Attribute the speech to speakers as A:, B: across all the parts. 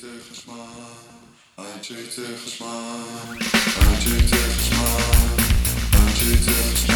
A: tegen smaak, handje tegen smaak, handje tegen aan het tegen smaak.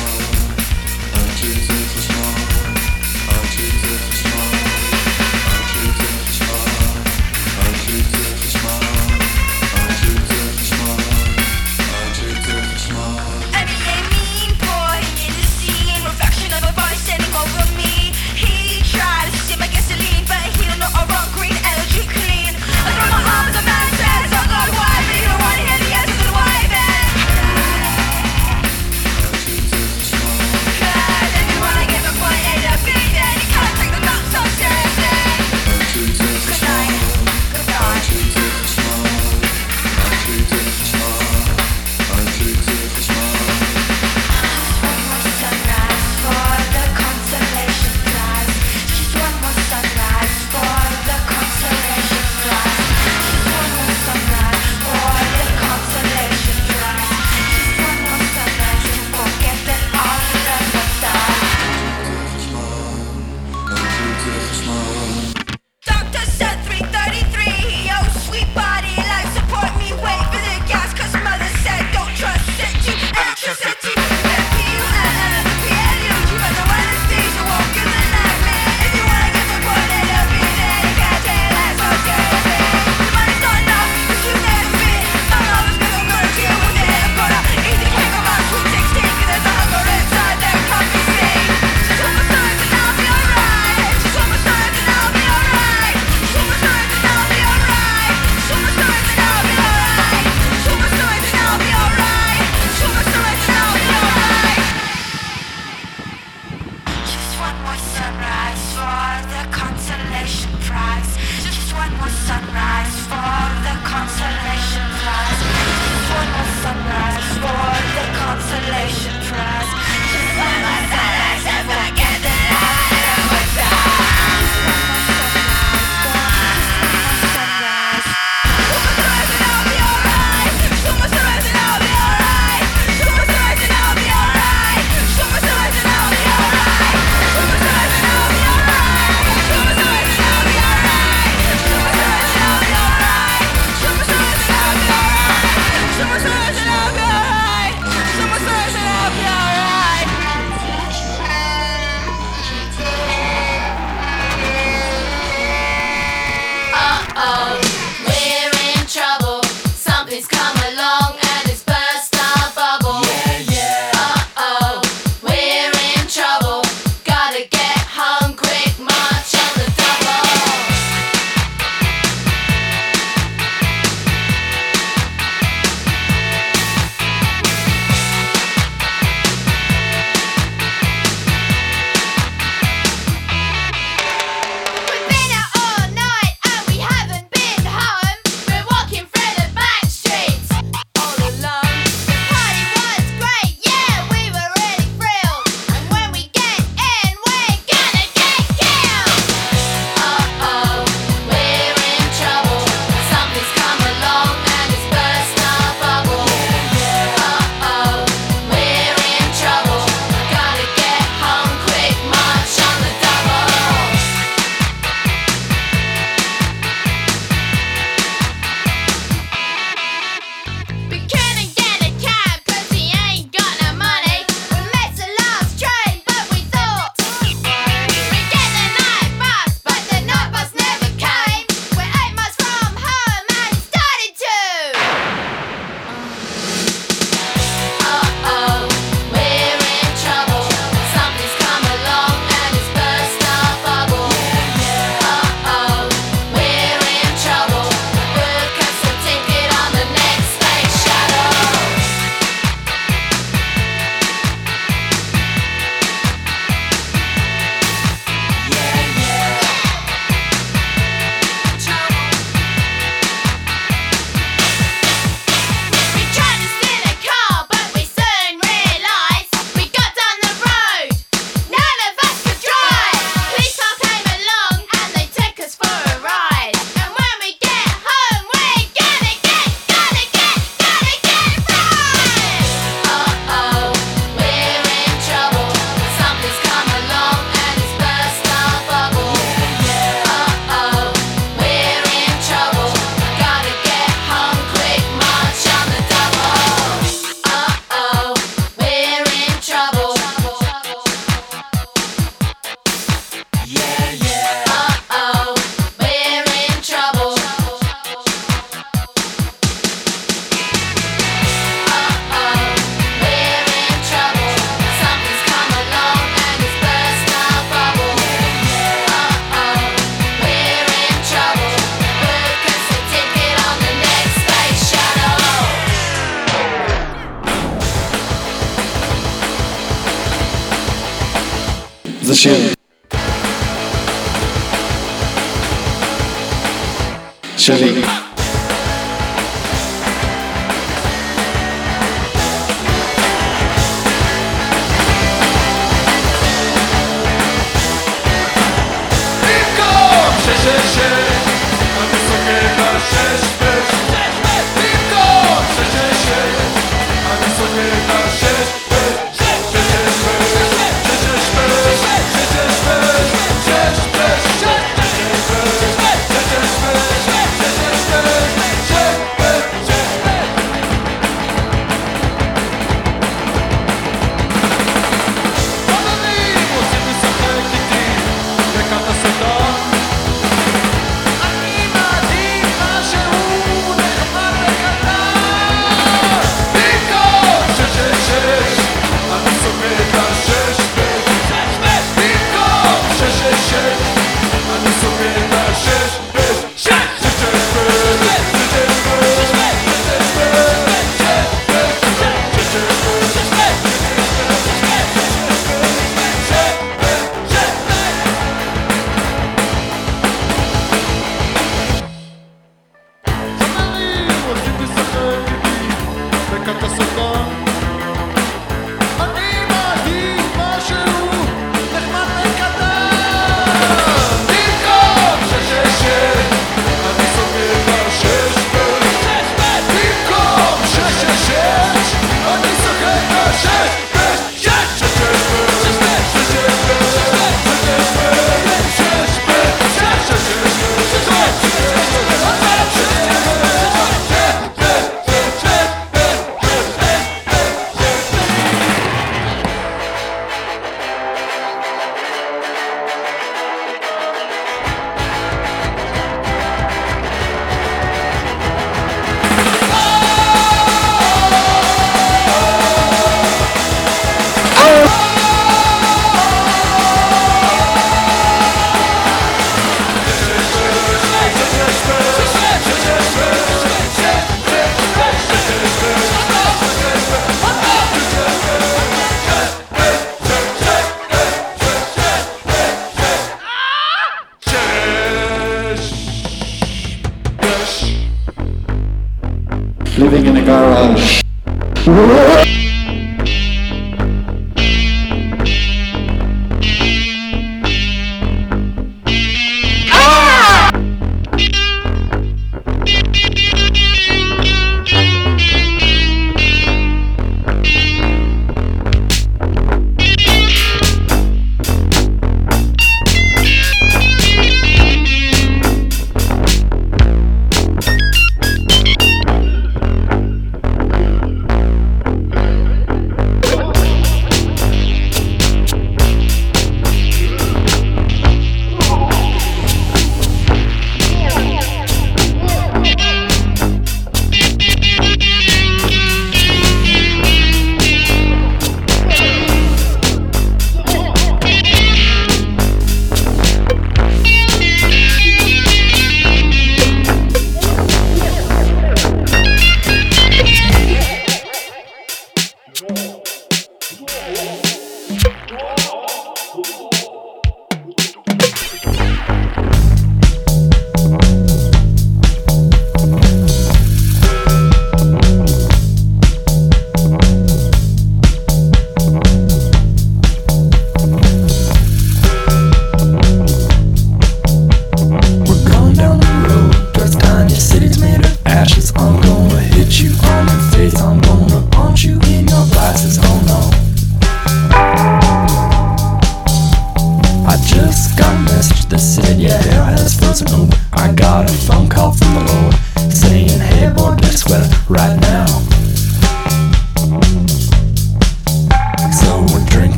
A: Shelly.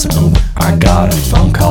A: I got a phone call.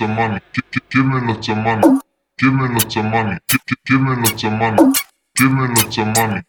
B: lots of money. Give me lots of money. Give me lots of money. Give me lots of money. Give me lots of money.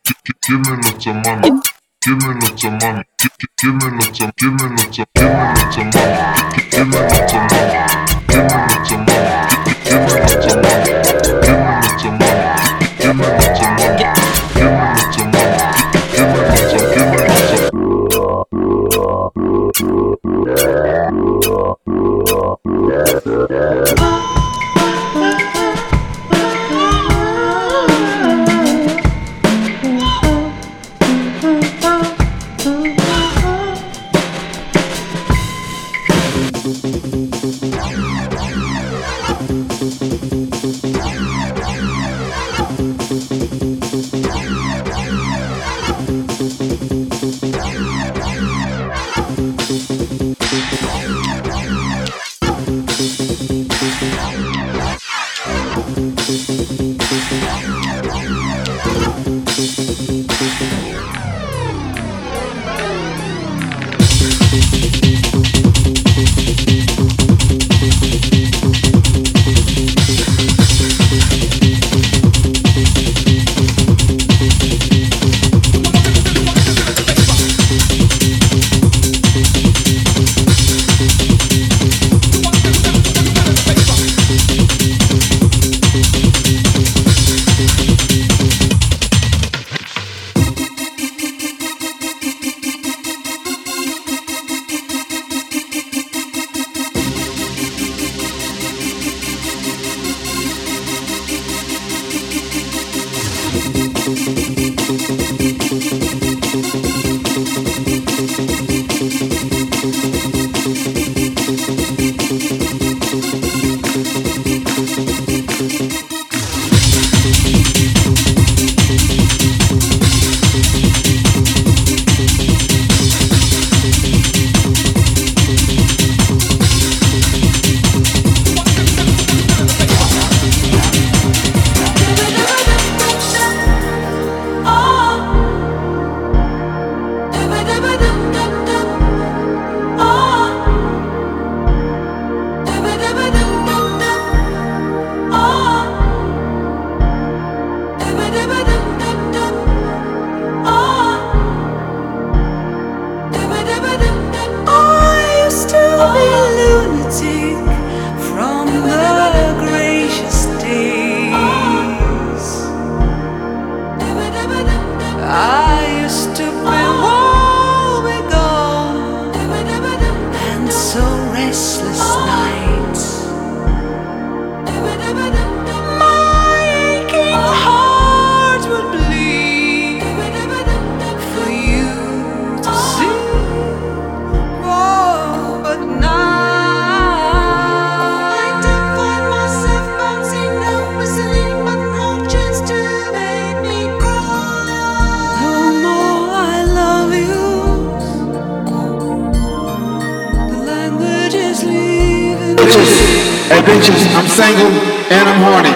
C: bitches, I'm single and I'm horny.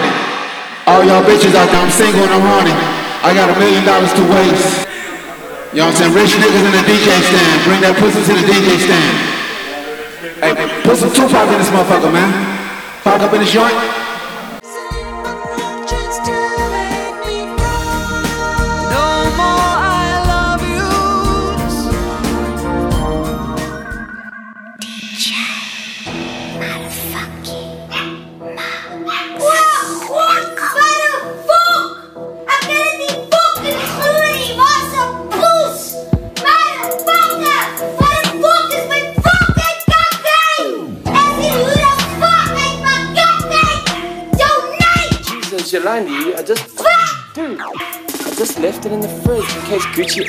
C: All y'all bitches out there, I'm single and I'm horny. I got a million dollars to waste. You know what I'm saying? Rich niggas in the DJ stand. Bring that pussy to the DJ stand. Hey, put some Tupac in this motherfucker, man. Fuck up in this joint.
D: Включи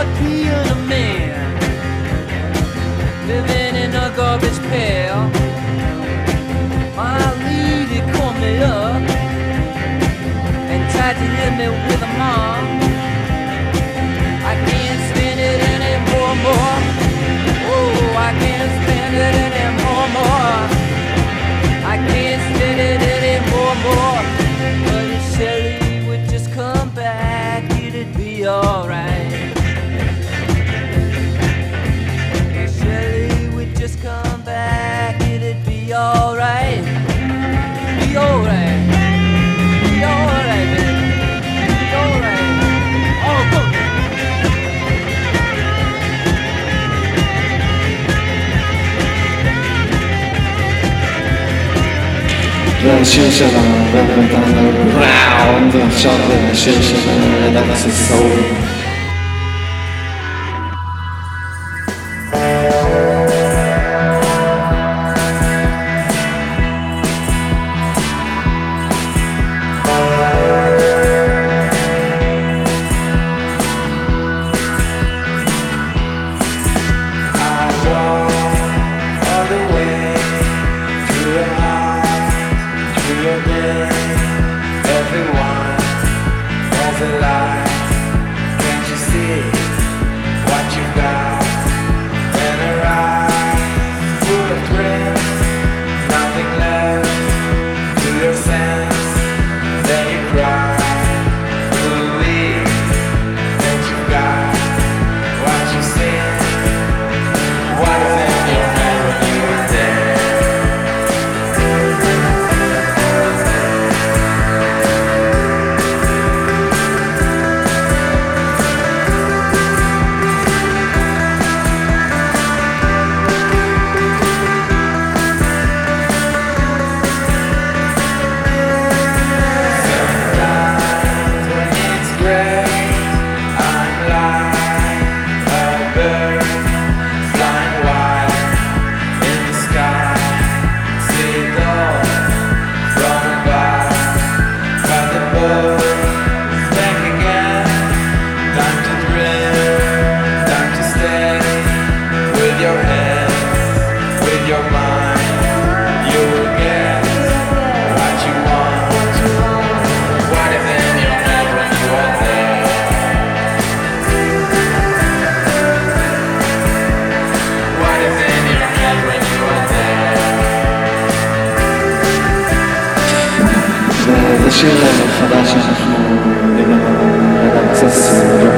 D: appeal decision of
E: every
D: time around the chocolate decision and
F: that's the
E: soul.
D: Przyjemne, fantastycznie, jak na sesję.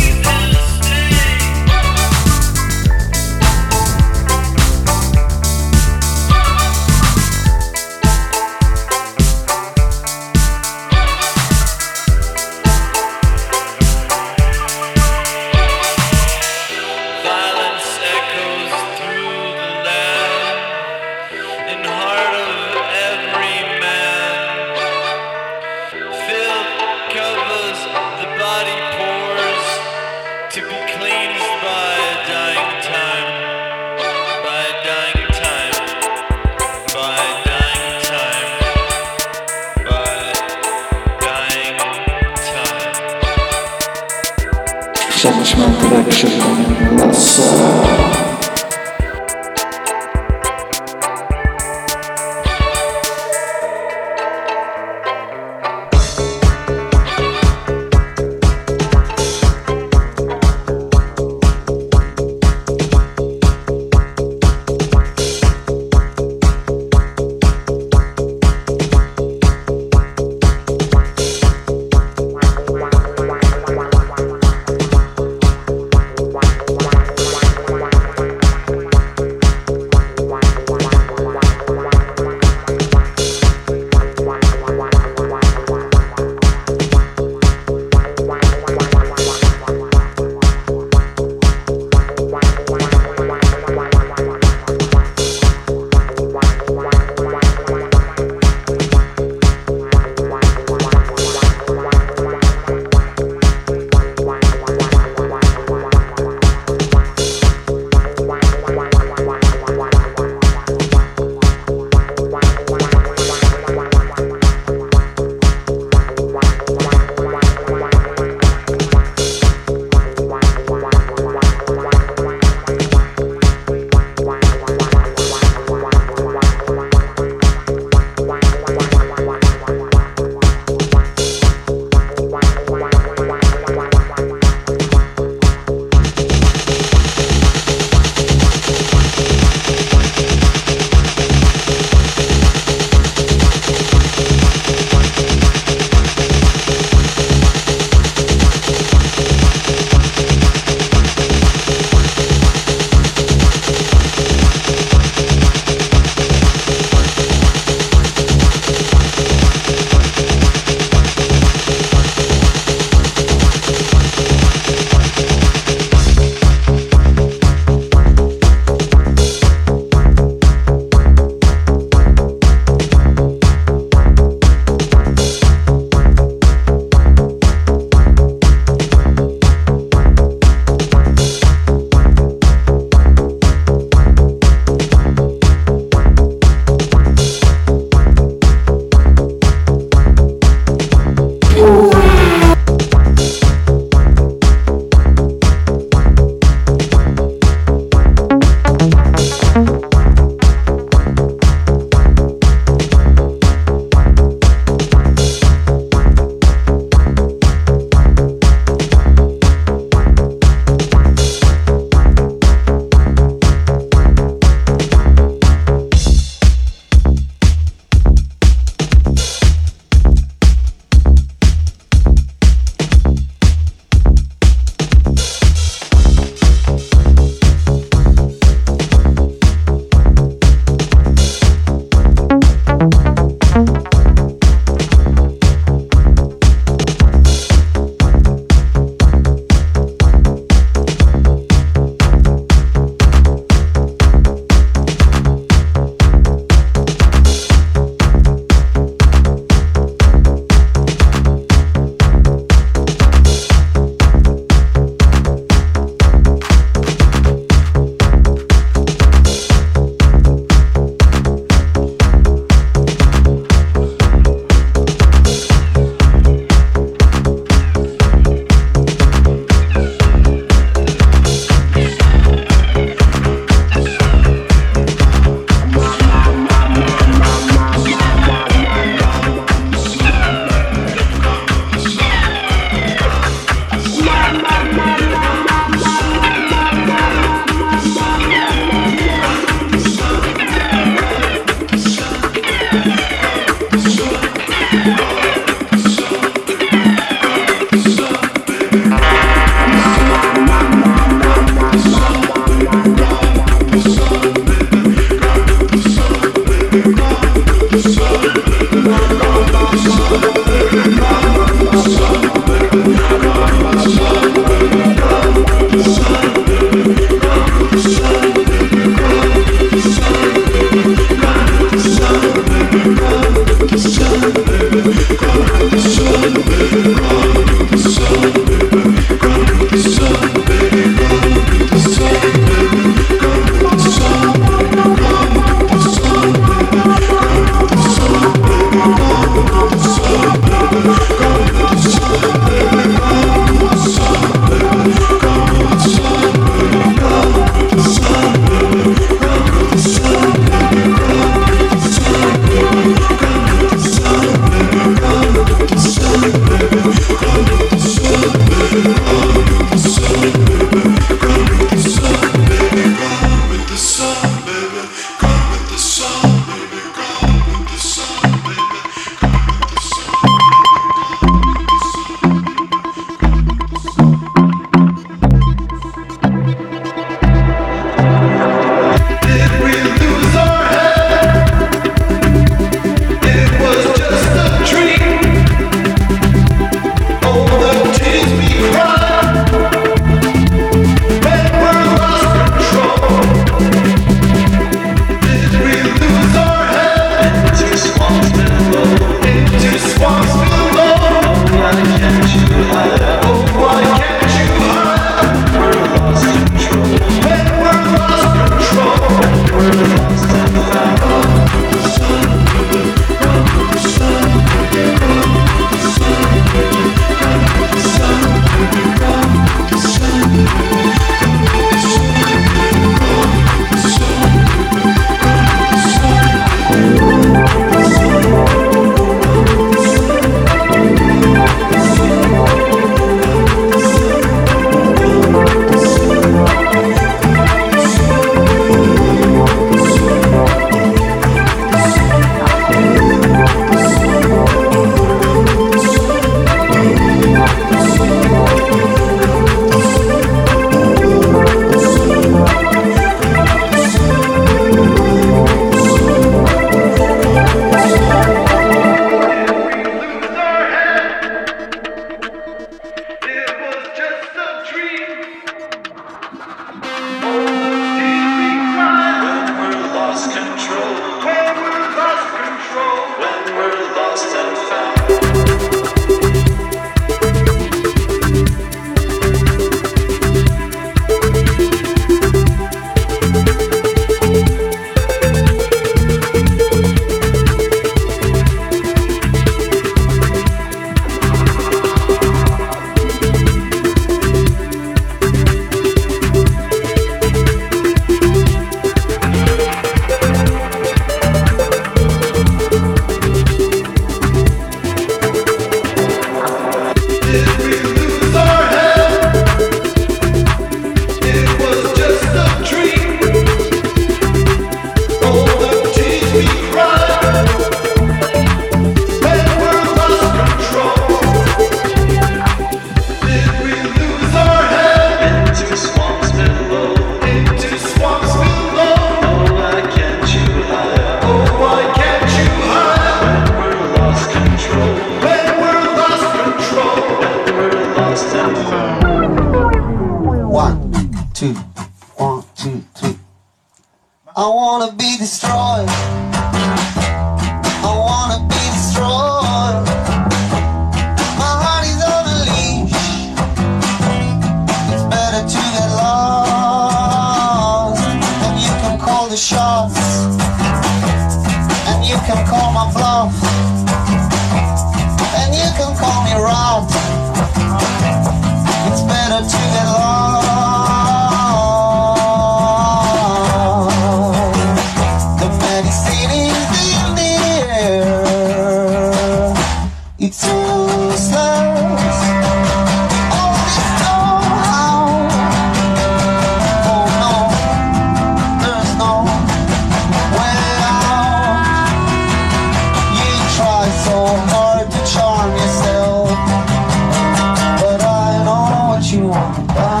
D: What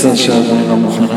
G: 三者の名も。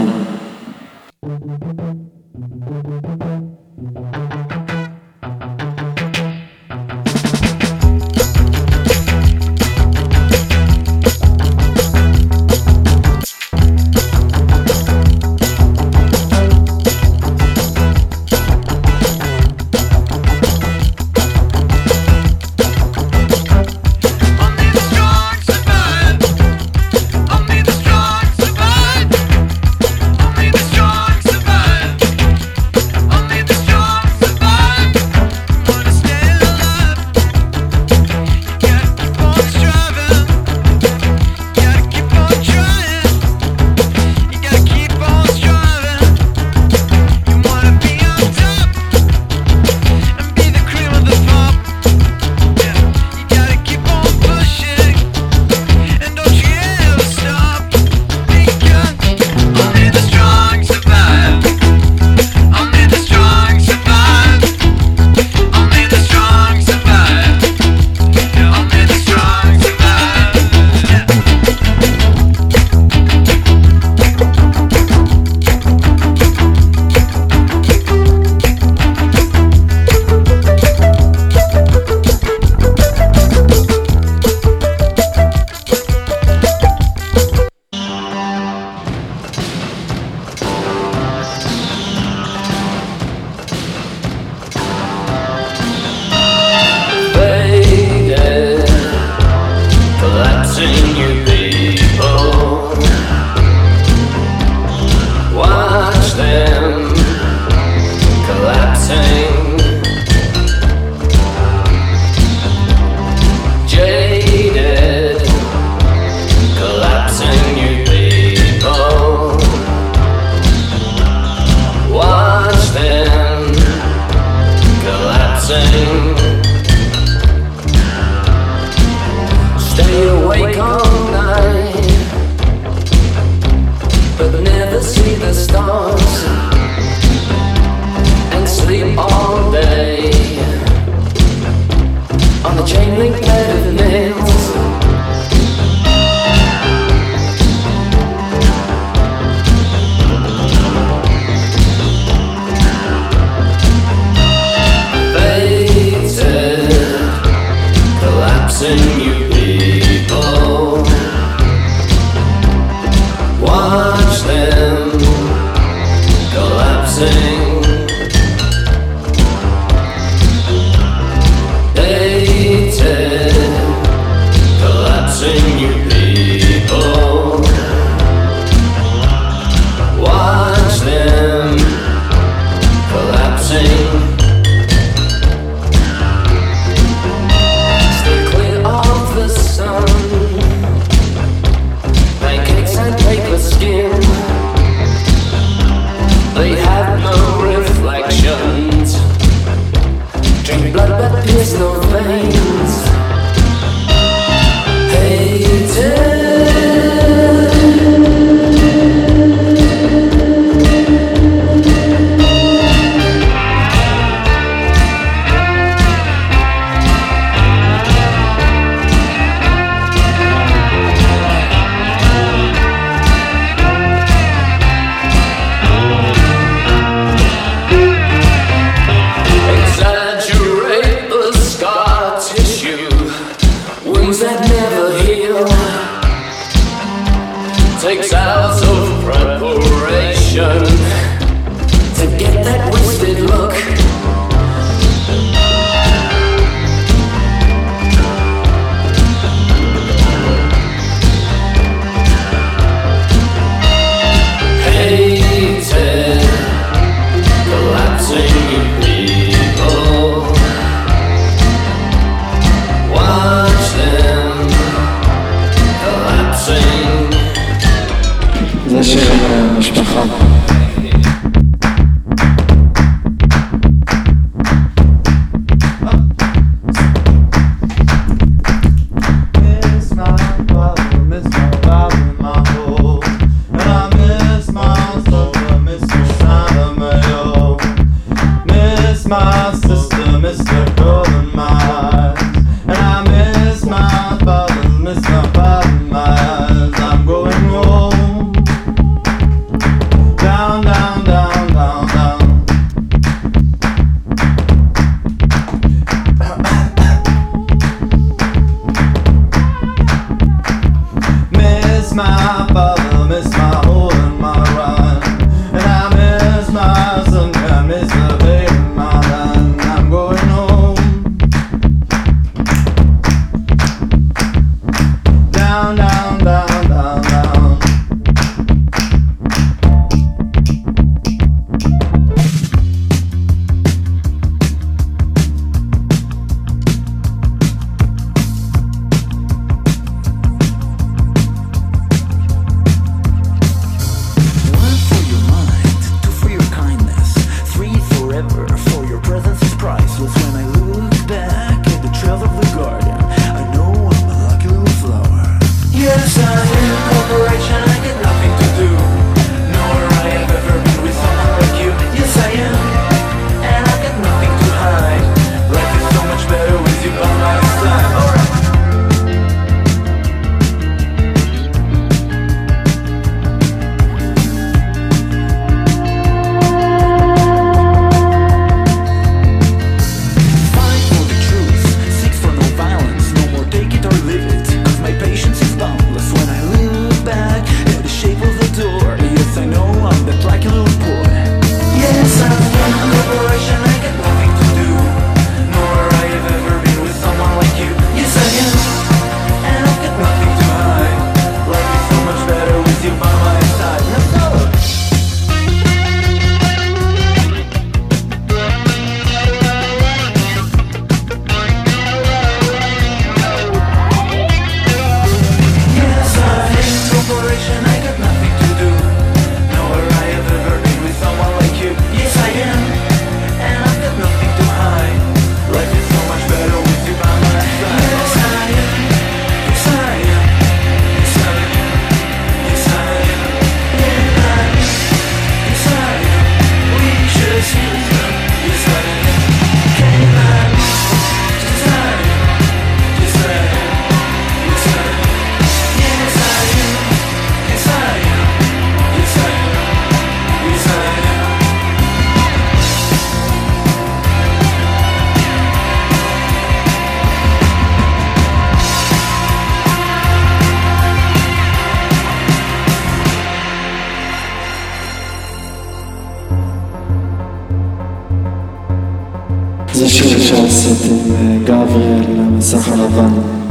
G: גבריאל, המסך הלבן.